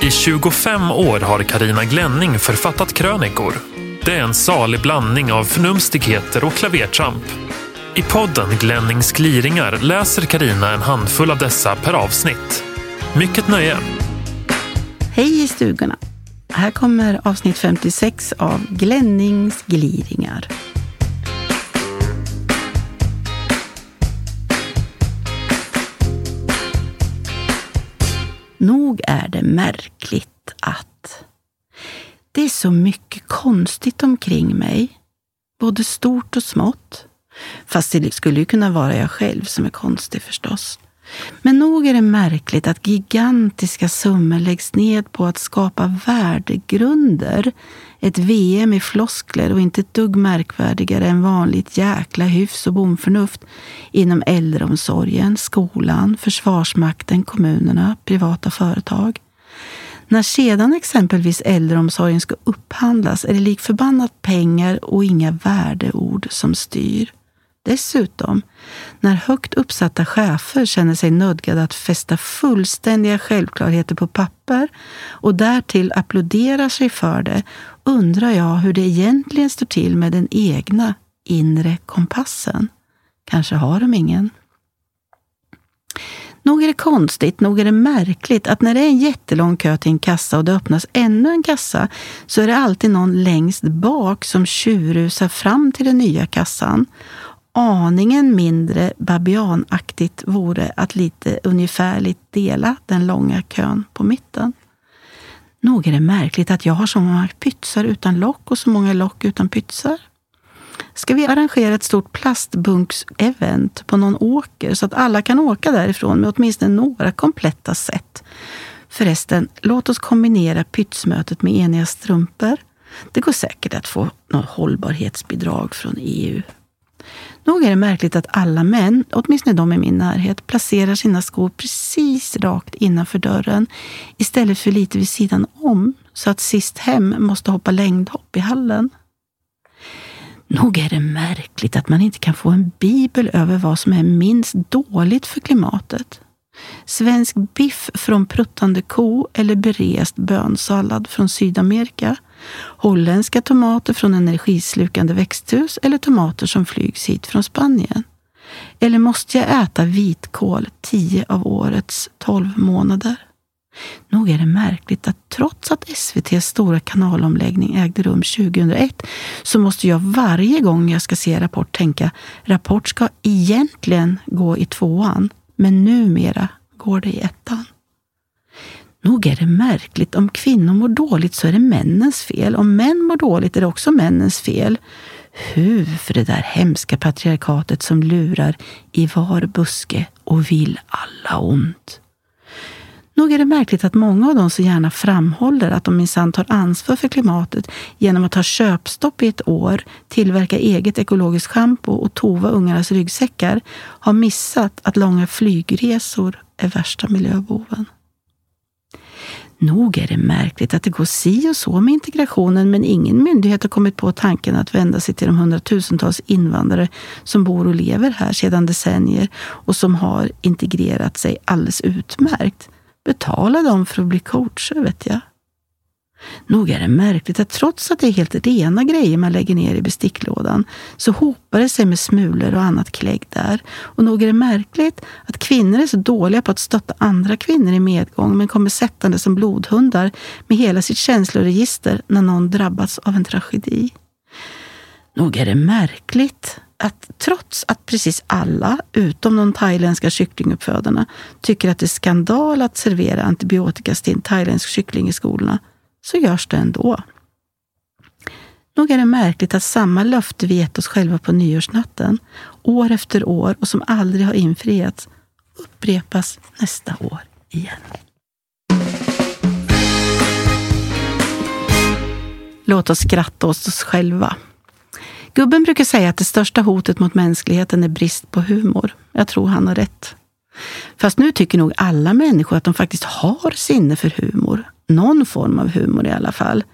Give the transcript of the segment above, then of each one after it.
I 25 år har Karina Glänning författat krönikor. Det är en salig blandning av förnumstigheter och klavertramp. I podden Glennings gliringar läser Karina en handfull av dessa per avsnitt. Mycket nöje! Hej i stugorna! Här kommer avsnitt 56 av Glennings gliringar. Nog är det märkligt att det är så mycket konstigt omkring mig. Både stort och smått. Fast det skulle ju kunna vara jag själv som är konstig förstås. Men nog är det märkligt att gigantiska summor läggs ned på att skapa värdegrunder. Ett VM i floskler och inte ett dugg märkvärdigare än vanligt jäkla hyfs och bomförnuft inom äldreomsorgen, skolan, försvarsmakten, kommunerna, privata företag. När sedan exempelvis äldreomsorgen ska upphandlas är det lik förbannat pengar och inga värdeord som styr. Dessutom, när högt uppsatta chefer känner sig nödgade att fästa fullständiga självklarheter på papper och därtill applåderar sig för det, undrar jag hur det egentligen står till med den egna inre kompassen. Kanske har de ingen. Nog är det konstigt, nog är det märkligt att när det är en jättelång kö till en kassa och det öppnas ännu en kassa så är det alltid någon längst bak som tjurrusar fram till den nya kassan aningen mindre babianaktigt vore att lite ungefärligt dela den långa kön på mitten. Nog är det märkligt att jag har så många pytsar utan lock och så många lock utan pytsar. Ska vi arrangera ett stort plastbunks-event på någon åker så att alla kan åka därifrån med åtminstone några kompletta set? Förresten, låt oss kombinera pytsmötet med eniga strumpor. Det går säkert att få något hållbarhetsbidrag från EU. Nog är det märkligt att alla män, åtminstone de i min närhet, placerar sina skor precis rakt innanför dörren istället för lite vid sidan om så att sist hem måste hoppa längdhopp i hallen. Nog är det märkligt att man inte kan få en bibel över vad som är minst dåligt för klimatet. Svensk biff från pruttande ko eller berest bönsallad från Sydamerika holländska tomater från energislukande växthus eller tomater som flygs hit från Spanien? Eller måste jag äta vitkål tio av årets tolv månader? Nog är det märkligt att trots att SVTs stora kanalomläggning ägde rum 2001 så måste jag varje gång jag ska se Rapport tänka Rapport ska egentligen gå i tvåan, men numera går det i ettan. Nog är det märkligt. Om kvinnor mår dåligt så är det männens fel. Om män mår dåligt är det också männens fel. Hu för det där hemska patriarkatet som lurar i var buske och vill alla ont. Nog är det märkligt att många av dem så gärna framhåller att de minsann tar ansvar för klimatet genom att ha köpstopp i ett år, tillverka eget ekologiskt schampo och tova ungarnas ryggsäckar, har missat att långa flygresor är värsta miljöboven. Nog är det märkligt att det går si och så med integrationen men ingen myndighet har kommit på tanken att vända sig till de hundratusentals invandrare som bor och lever här sedan decennier och som har integrerat sig alldeles utmärkt. Betala dem för att bli coacher, vet jag. Nog är det märkligt att trots att det är helt rena grejer man lägger ner i besticklådan så hopar det sig med smulor och annat klägg där. Och nog är det märkligt att kvinnor är så dåliga på att stötta andra kvinnor i medgång men kommer sättande som blodhundar med hela sitt känsloregister när någon drabbats av en tragedi. Nog är det märkligt att trots att precis alla, utom de thailändska kycklinguppfödarna, tycker att det är skandal att servera antibiotikastinn thailändsk kyckling i skolorna, så görs det ändå. Nog är det märkligt att samma löfte vi gett oss själva på nyårsnatten, år efter år och som aldrig har infriats, upprepas nästa år igen. Låt oss skratta åt oss själva. Gubben brukar säga att det största hotet mot mänskligheten är brist på humor. Jag tror han har rätt. Fast nu tycker nog alla människor att de faktiskt har sinne för humor. Någon form av humor i alla fall.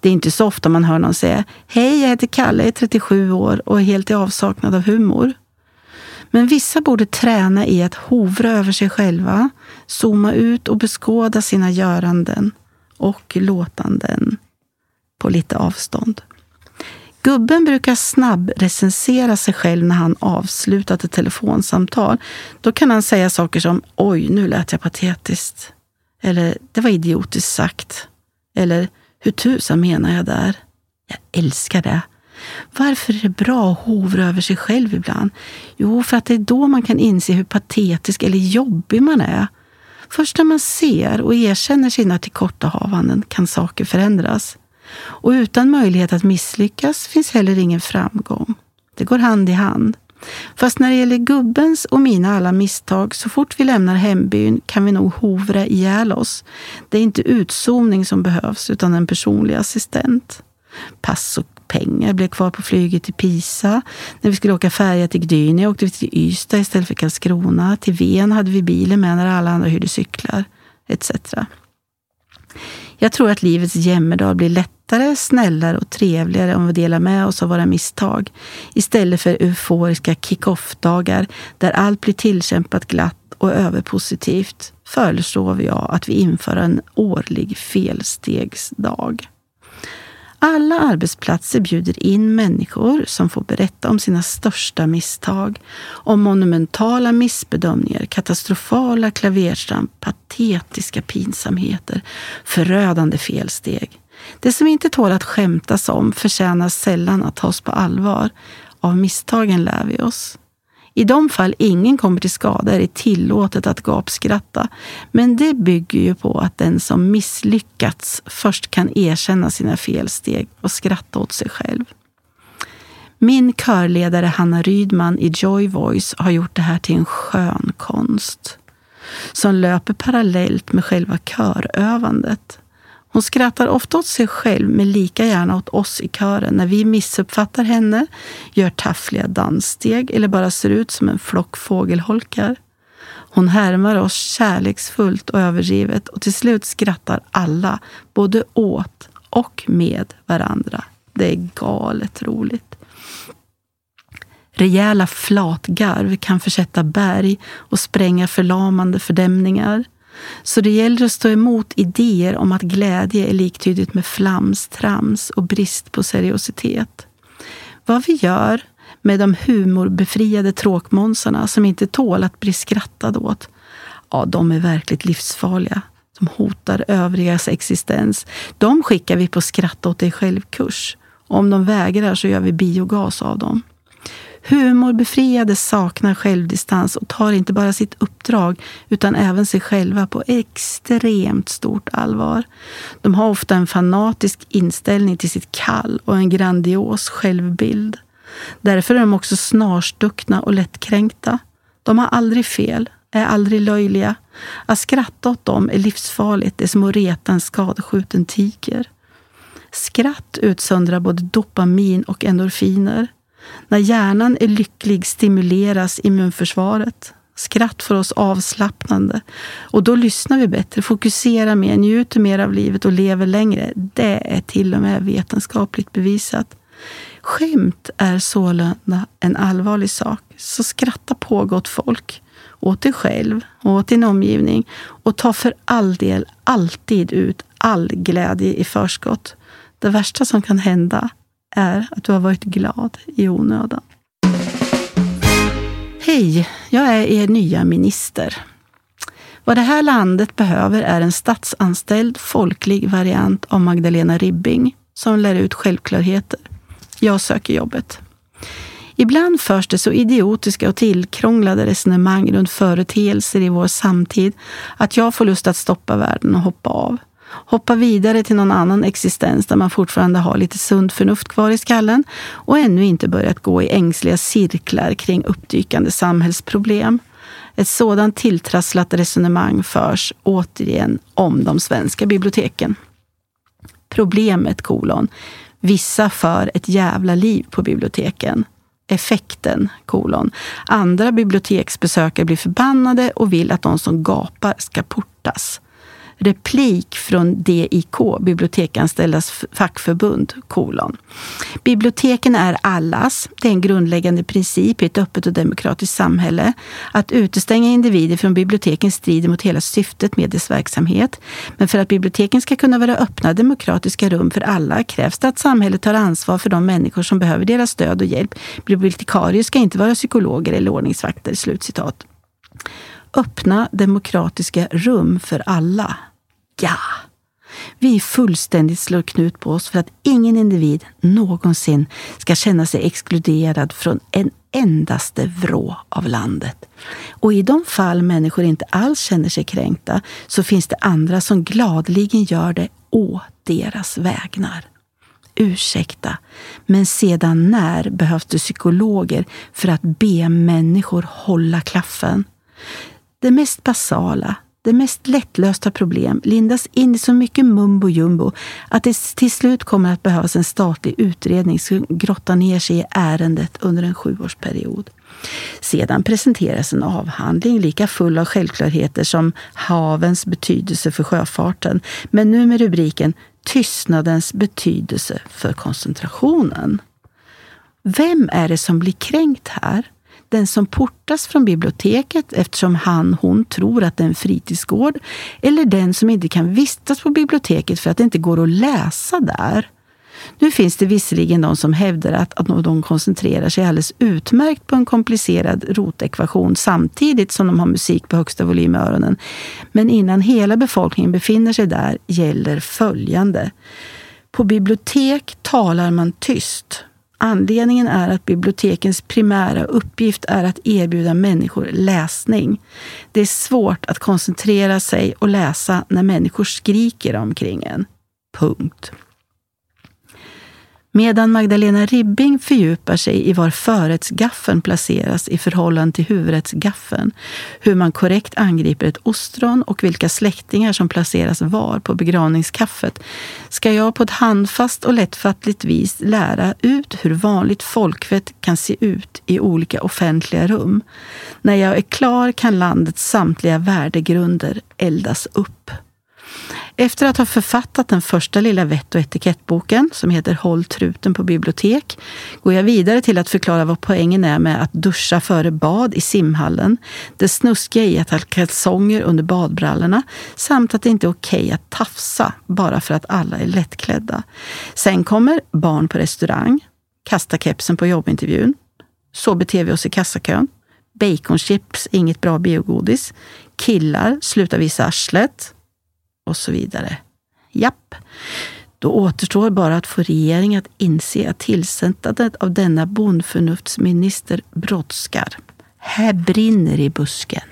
Det är inte så ofta man hör någon säga Hej, jag heter Kalle, jag är 37 år och är helt i avsaknad av humor. Men vissa borde träna i att hovra över sig själva, zooma ut och beskåda sina göranden och låtanden på lite avstånd. Gubben brukar snabbrecensera sig själv när han avslutat ett telefonsamtal. Då kan han säga saker som ”Oj, nu lät jag patetiskt” eller ”Det var idiotiskt sagt” eller ”Hur tusan menar jag där?” Jag älskar det. Varför är det bra att hovra över sig själv ibland? Jo, för att det är då man kan inse hur patetisk eller jobbig man är. Först när man ser och erkänner sina tillkortahavanden kan saker förändras. Och utan möjlighet att misslyckas finns heller ingen framgång. Det går hand i hand. Fast när det gäller gubbens och mina alla misstag, så fort vi lämnar hembyn kan vi nog hovra ihjäl oss. Det är inte utzoomning som behövs, utan en personlig assistent. Pass och pengar blev kvar på flyget till Pisa. När vi skulle åka färja till Gdynia åkte vi till Ystad istället för Karlskrona. Till Ven hade vi bilen med när alla andra hyrde cyklar, etc. Jag tror att livets jämmerdag blir lättare, snällare och trevligare om vi delar med oss av våra misstag istället för euforiska kick-off-dagar där allt blir tillkämpat glatt och överpositivt föreslår jag att vi inför en årlig felstegsdag. Alla arbetsplatser bjuder in människor som får berätta om sina största misstag, om monumentala missbedömningar, katastrofala klavertramp, patetiska pinsamheter, förödande felsteg. Det som inte tål att skämtas om förtjänar sällan att tas på allvar. Av misstagen lär vi oss. I de fall ingen kommer till skada är det tillåtet att gapskratta. Men det bygger ju på att den som misslyckats först kan erkänna sina felsteg och skratta åt sig själv. Min körledare Hanna Rydman i Joy Voice har gjort det här till en skön konst som löper parallellt med själva körövandet. Hon skrattar ofta åt sig själv, men lika gärna åt oss i kören när vi missuppfattar henne, gör taffliga danssteg eller bara ser ut som en flock fågelholkar. Hon härmar oss kärleksfullt och överdrivet och till slut skrattar alla, både åt och med varandra. Det är galet roligt. Rejäla flatgarv kan försätta berg och spränga förlamande fördämningar. Så det gäller att stå emot idéer om att glädje är liktydigt med flams, trams och brist på seriositet. Vad vi gör med de humorbefriade tråkmånsarna som inte tål att bli skrattad åt, ja, de är verkligt livsfarliga. De hotar övrigas existens. De skickar vi på skratta åt dig själv-kurs. Om de vägrar så gör vi biogas av dem. Humorbefriade saknar självdistans och tar inte bara sitt uppdrag utan även sig själva på extremt stort allvar. De har ofta en fanatisk inställning till sitt kall och en grandios självbild. Därför är de också snarstuckna och lättkränkta. De har aldrig fel, är aldrig löjliga. Att skratta åt dem är livsfarligt. Det är som att reta en skadeskjuten tiger. Skratt utsöndrar både dopamin och endorfiner. När hjärnan är lycklig stimuleras immunförsvaret. Skratt får oss avslappnande och då lyssnar vi bättre, fokuserar mer, njuter mer av livet och lever längre. Det är till och med vetenskapligt bevisat. Skämt är sålunda en allvarlig sak, så skratta på gott folk. Åt dig själv och åt din omgivning och ta för all del alltid ut all glädje i förskott. Det värsta som kan hända är att du har varit glad i onödan. Hej, jag är er nya minister. Vad det här landet behöver är en statsanställd folklig variant av Magdalena Ribbing som lär ut självklarheter. Jag söker jobbet. Ibland förs det så idiotiska och tillkrånglade resonemang runt företeelser i vår samtid att jag får lust att stoppa världen och hoppa av hoppa vidare till någon annan existens där man fortfarande har lite sunt förnuft kvar i skallen och ännu inte börjat gå i ängsliga cirklar kring uppdykande samhällsproblem. Ett sådant tilltrasslat resonemang förs återigen om de svenska biblioteken. Problemet kolon. Vissa för ett jävla liv på biblioteken. Effekten kolon. Andra biblioteksbesökare blir förbannade och vill att de som gapar ska portas. Replik från DIK, Bibliotekanställdas fackförbund, kolon. Biblioteken är allas. Det är en grundläggande princip i ett öppet och demokratiskt samhälle. Att utestänga individer från biblioteken strider mot hela syftet med dess verksamhet. Men för att biblioteken ska kunna vara öppna demokratiska rum för alla krävs det att samhället tar ansvar för de människor som behöver deras stöd och hjälp. Bibliotekarier ska inte vara psykologer eller ordningsvakter. Slutcitat. Öppna demokratiska rum för alla. Ja! Vi fullständigt slår knut på oss för att ingen individ någonsin ska känna sig exkluderad från en endaste vrå av landet. Och i de fall människor inte alls känner sig kränkta så finns det andra som gladeligen gör det å deras vägnar. Ursäkta, men sedan när behövs det psykologer för att be människor hålla klaffen? Det mest basala, det mest lättlösta problem lindas in i så mycket mumbo jumbo att det till slut kommer att behövas en statlig utredning som grottar ner sig i ärendet under en sjuårsperiod. Sedan presenteras en avhandling lika full av självklarheter som havens betydelse för sjöfarten, men nu med rubriken Tystnadens betydelse för koncentrationen. Vem är det som blir kränkt här? Den som portas från biblioteket eftersom han, hon tror att det är en fritidsgård, eller den som inte kan vistas på biblioteket för att det inte går att läsa där. Nu finns det visserligen de som hävdar att, att de koncentrerar sig alldeles utmärkt på en komplicerad rotekvation samtidigt som de har musik på högsta volym i öronen. Men innan hela befolkningen befinner sig där gäller följande. På bibliotek talar man tyst. Anledningen är att bibliotekens primära uppgift är att erbjuda människor läsning. Det är svårt att koncentrera sig och läsa när människor skriker omkring en. Punkt. Medan Magdalena Ribbing fördjupar sig i var förrättsgaffeln placeras i förhållande till huvudrättsgaffeln, hur man korrekt angriper ett ostron och vilka släktingar som placeras var på begravningskaffet, ska jag på ett handfast och lättfattligt vis lära ut hur vanligt folkvett kan se ut i olika offentliga rum. När jag är klar kan landets samtliga värdegrunder eldas upp. Efter att ha författat den första lilla vett och etikettboken, som heter Håll truten på bibliotek, går jag vidare till att förklara vad poängen är med att duscha före bad i simhallen, det snuskiga i att ha kalsonger under badbrallorna samt att det inte är okej att tafsa bara för att alla är lättklädda. Sen kommer barn på restaurang, kasta kepsen på jobbintervjun, så beter vi oss i kassakön, baconchips, inget bra biogodis, killar, sluta visa arslet, och så vidare. Japp. Då återstår bara att få regeringen att inse att tillsättandet av denna bondförnuftsminister brådskar. Här brinner i busken.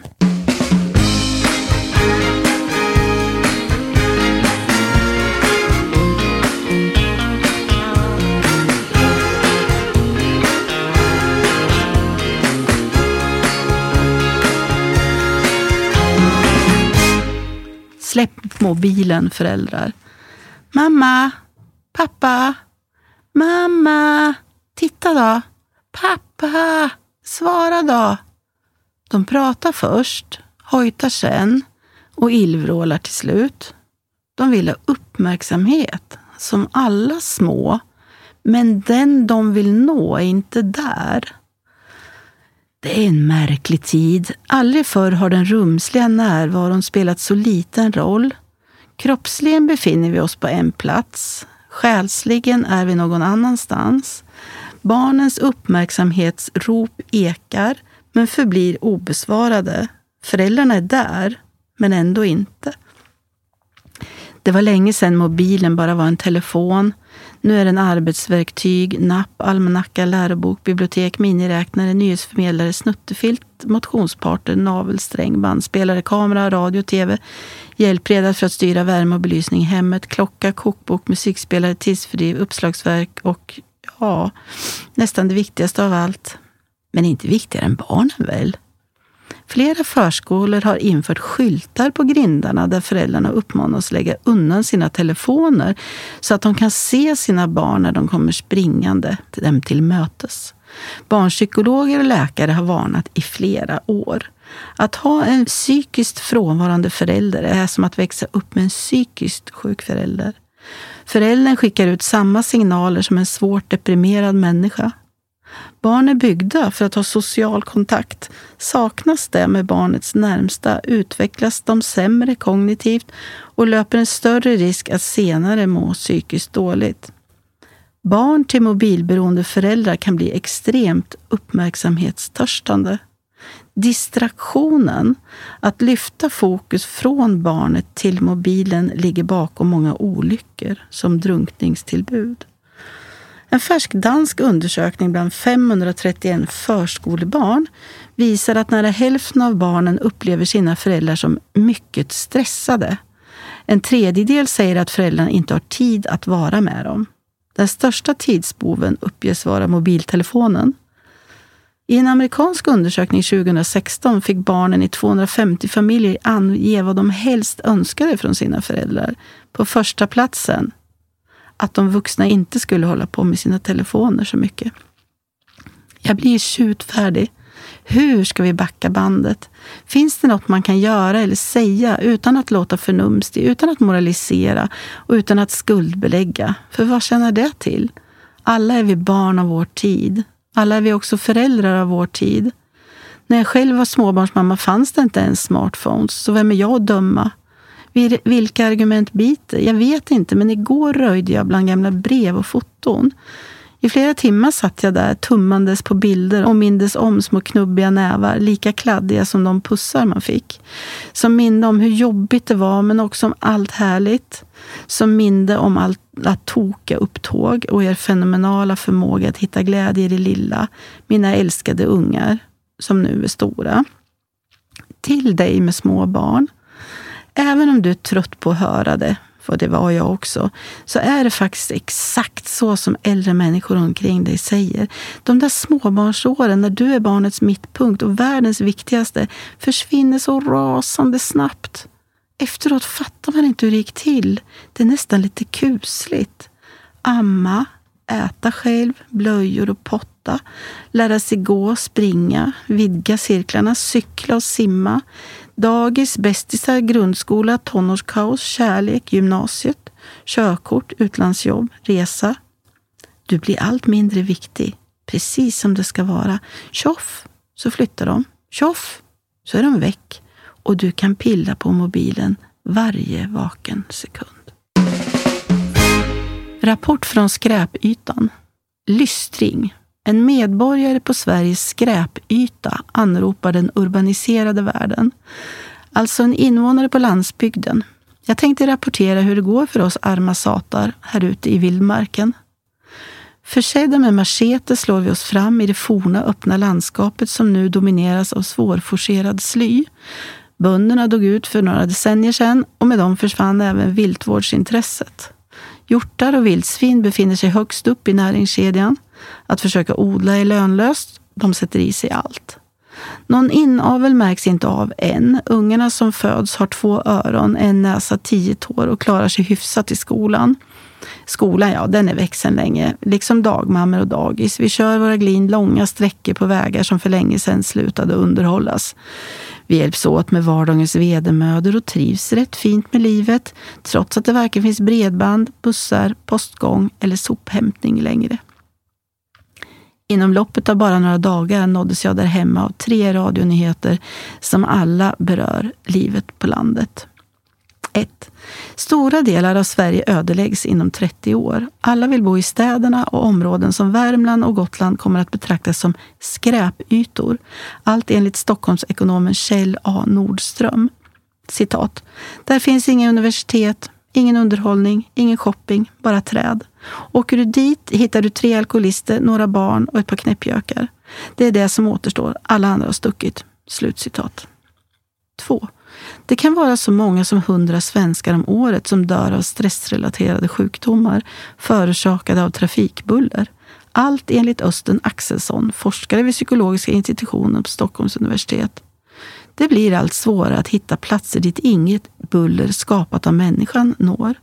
Släpp mobilen föräldrar. Mamma, pappa, mamma, titta då. Pappa, svara då. De pratar först, hojtar sen och illvrålar till slut. De vill ha uppmärksamhet, som alla små. Men den de vill nå är inte där. Det är en märklig tid. Aldrig förr har den rumsliga närvaron spelat så liten roll. Kroppsligen befinner vi oss på en plats. Själsligen är vi någon annanstans. Barnens uppmärksamhetsrop ekar, men förblir obesvarade. Föräldrarna är där, men ändå inte. Det var länge sedan mobilen bara var en telefon. Nu är den arbetsverktyg, napp, almanacka, lärobok, bibliotek, miniräknare, nyhetsförmedlare, snuttefilt, motionsparter, navelsträng, bandspelare, kamera, radio, tv, hjälpreda för att styra värme och belysning i hemmet, klocka, kokbok, musikspelare, tidsfördriv, uppslagsverk och ja, nästan det viktigaste av allt. Men inte viktigare än barnen väl? Flera förskolor har infört skyltar på grindarna där föräldrarna uppmanas lägga undan sina telefoner så att de kan se sina barn när de kommer springande till dem till mötes. Barnpsykologer och läkare har varnat i flera år. Att ha en psykiskt frånvarande förälder är som att växa upp med en psykiskt sjuk förälder. Föräldern skickar ut samma signaler som en svårt deprimerad människa. Barn är byggda för att ha social kontakt. Saknas det med barnets närmsta utvecklas de sämre kognitivt och löper en större risk att senare må psykiskt dåligt. Barn till mobilberoende föräldrar kan bli extremt uppmärksamhetstörstande. Distraktionen, att lyfta fokus från barnet till mobilen, ligger bakom många olyckor som drunkningstillbud. En färsk dansk undersökning bland 531 förskolebarn visar att nära hälften av barnen upplever sina föräldrar som mycket stressade. En tredjedel säger att föräldrarna inte har tid att vara med dem. Den största tidsboven uppges vara mobiltelefonen. I en amerikansk undersökning 2016 fick barnen i 250 familjer ange vad de helst önskade från sina föräldrar. På första platsen att de vuxna inte skulle hålla på med sina telefoner så mycket. Jag blir tjutfärdig. Hur ska vi backa bandet? Finns det något man kan göra eller säga utan att låta förnumstig, utan att moralisera och utan att skuldbelägga? För vad känner det till? Alla är vi barn av vår tid. Alla är vi också föräldrar av vår tid. När jag själv var småbarnsmamma fanns det inte ens smartphones, så vem är jag att döma? Vilka argument biter? Jag vet inte, men igår röjde jag bland gamla brev och foton. I flera timmar satt jag där tummandes på bilder och mindes om små knubbiga nävar, lika kladdiga som de pussar man fick. Som minne om hur jobbigt det var, men också om allt härligt. Som minne om alla toka upptåg och er fenomenala förmåga att hitta glädje i det lilla. Mina älskade ungar, som nu är stora. Till dig med små barn. Även om du är trött på att höra det, för det var jag också, så är det faktiskt exakt så som äldre människor omkring dig säger. De där småbarnsåren när du är barnets mittpunkt och världens viktigaste försvinner så rasande snabbt. Efteråt fattar man inte hur det gick till. Det är nästan lite kusligt. Amma, äta själv, blöjor och potta, lära sig gå, springa, vidga cirklarna, cykla och simma, Dagis, bästisar, grundskola, tonårskaos, kärlek, gymnasiet, körkort, utlandsjobb, resa. Du blir allt mindre viktig, precis som det ska vara. Tjoff, så flyttar de. Tjoff, så är de väck och du kan pilla på mobilen varje vaken sekund. Rapport från skräpytan. Lystring. En medborgare på Sveriges skräpyta anropar den urbaniserade världen. Alltså en invånare på landsbygden. Jag tänkte rapportera hur det går för oss arma satar här ute i vildmarken. Försedda med machete slår vi oss fram i det forna öppna landskapet som nu domineras av svårforcerad sly. Bönderna dog ut för några decennier sedan och med dem försvann även viltvårdsintresset. Hjortar och vildsvin befinner sig högst upp i näringskedjan. Att försöka odla är lönlöst. De sätter i sig allt. Någon inavel märks inte av än. Ungarna som föds har två öron, en näsa, tio tår och klarar sig hyfsat i skolan. Skolan, ja, den är växeln länge, liksom dagmammor och dagis. Vi kör våra glin långa sträckor på vägar som för länge sedan slutade underhållas. Vi hjälps åt med vardagens vedermödor och trivs rätt fint med livet, trots att det varken finns bredband, bussar, postgång eller sophämtning längre. Inom loppet av bara några dagar nåddes jag där hemma av tre radionyheter som alla berör livet på landet. 1. Stora delar av Sverige ödeläggs inom 30 år. Alla vill bo i städerna och områden som Värmland och Gotland kommer att betraktas som skräpytor. Allt enligt Stockholmsekonomen Kjell A Nordström. Citat. Där finns inga universitet, ingen underhållning, ingen shopping, bara träd. Åker du dit hittar du tre alkoholister, några barn och ett par knäppjökar. Det är det som återstår. Alla andra har stuckit. Slutcitat. 2. Det kan vara så många som hundra svenskar om året som dör av stressrelaterade sjukdomar förorsakade av trafikbuller. Allt enligt Östen Axelsson, forskare vid psykologiska institutionen på Stockholms universitet. Det blir allt svårare att hitta platser dit inget buller skapat av människan når.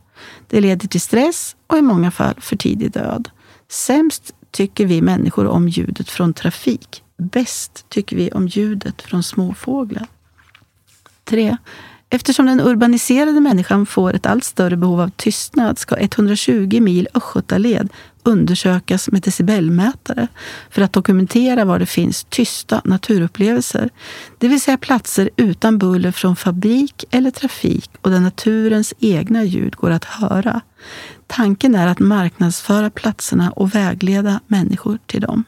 Det leder till stress och i många fall för tidig död. Sämst tycker vi människor om ljudet från trafik. Bäst tycker vi om ljudet från småfåglar. 3. Eftersom den urbaniserade människan får ett allt större behov av tystnad ska 120 mil östgötaled undersökas med decibelmätare för att dokumentera var det finns tysta naturupplevelser. Det vill säga platser utan buller från fabrik eller trafik och där naturens egna ljud går att höra. Tanken är att marknadsföra platserna och vägleda människor till dem.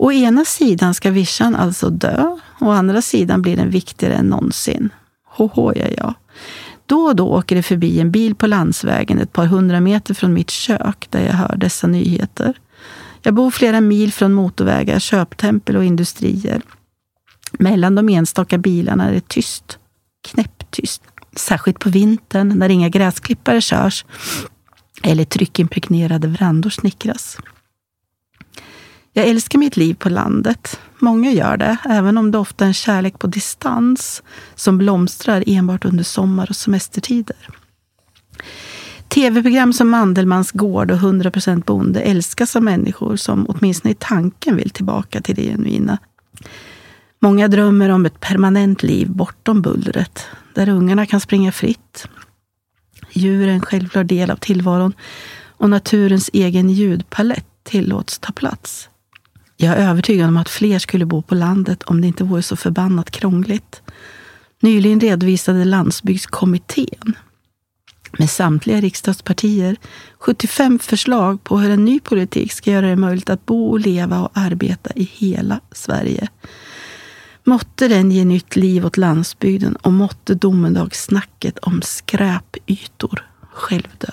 Å ena sidan ska vischan alltså dö, å andra sidan blir den viktigare än någonsin. Hoho, ja, ja. Då och då åker det förbi en bil på landsvägen ett par hundra meter från mitt kök där jag hör dessa nyheter. Jag bor flera mil från motorvägar, köptempel och industrier. Mellan de enstaka bilarna är det tyst. Knäpptyst. Särskilt på vintern när inga gräsklippare körs eller tryckimpregnerade verandor snickras. Jag älskar mitt liv på landet. Många gör det, även om det ofta är en kärlek på distans som blomstrar enbart under sommar och semestertider. Tv-program som Mandelmans gård och 100% bonde älskas av människor som åtminstone i tanken vill tillbaka till det genuina. Många drömmer om ett permanent liv bortom bullret, där ungarna kan springa fritt. Djur är en självklar del av tillvaron och naturens egen ljudpalett tillåts ta plats. Jag är övertygad om att fler skulle bo på landet om det inte vore så förbannat krångligt. Nyligen redovisade Landsbygdskommittén med samtliga riksdagspartier 75 förslag på hur en ny politik ska göra det möjligt att bo, leva och arbeta i hela Sverige. Måtte den ge nytt liv åt landsbygden och måtte domedagssnacket om skräpytor självdö.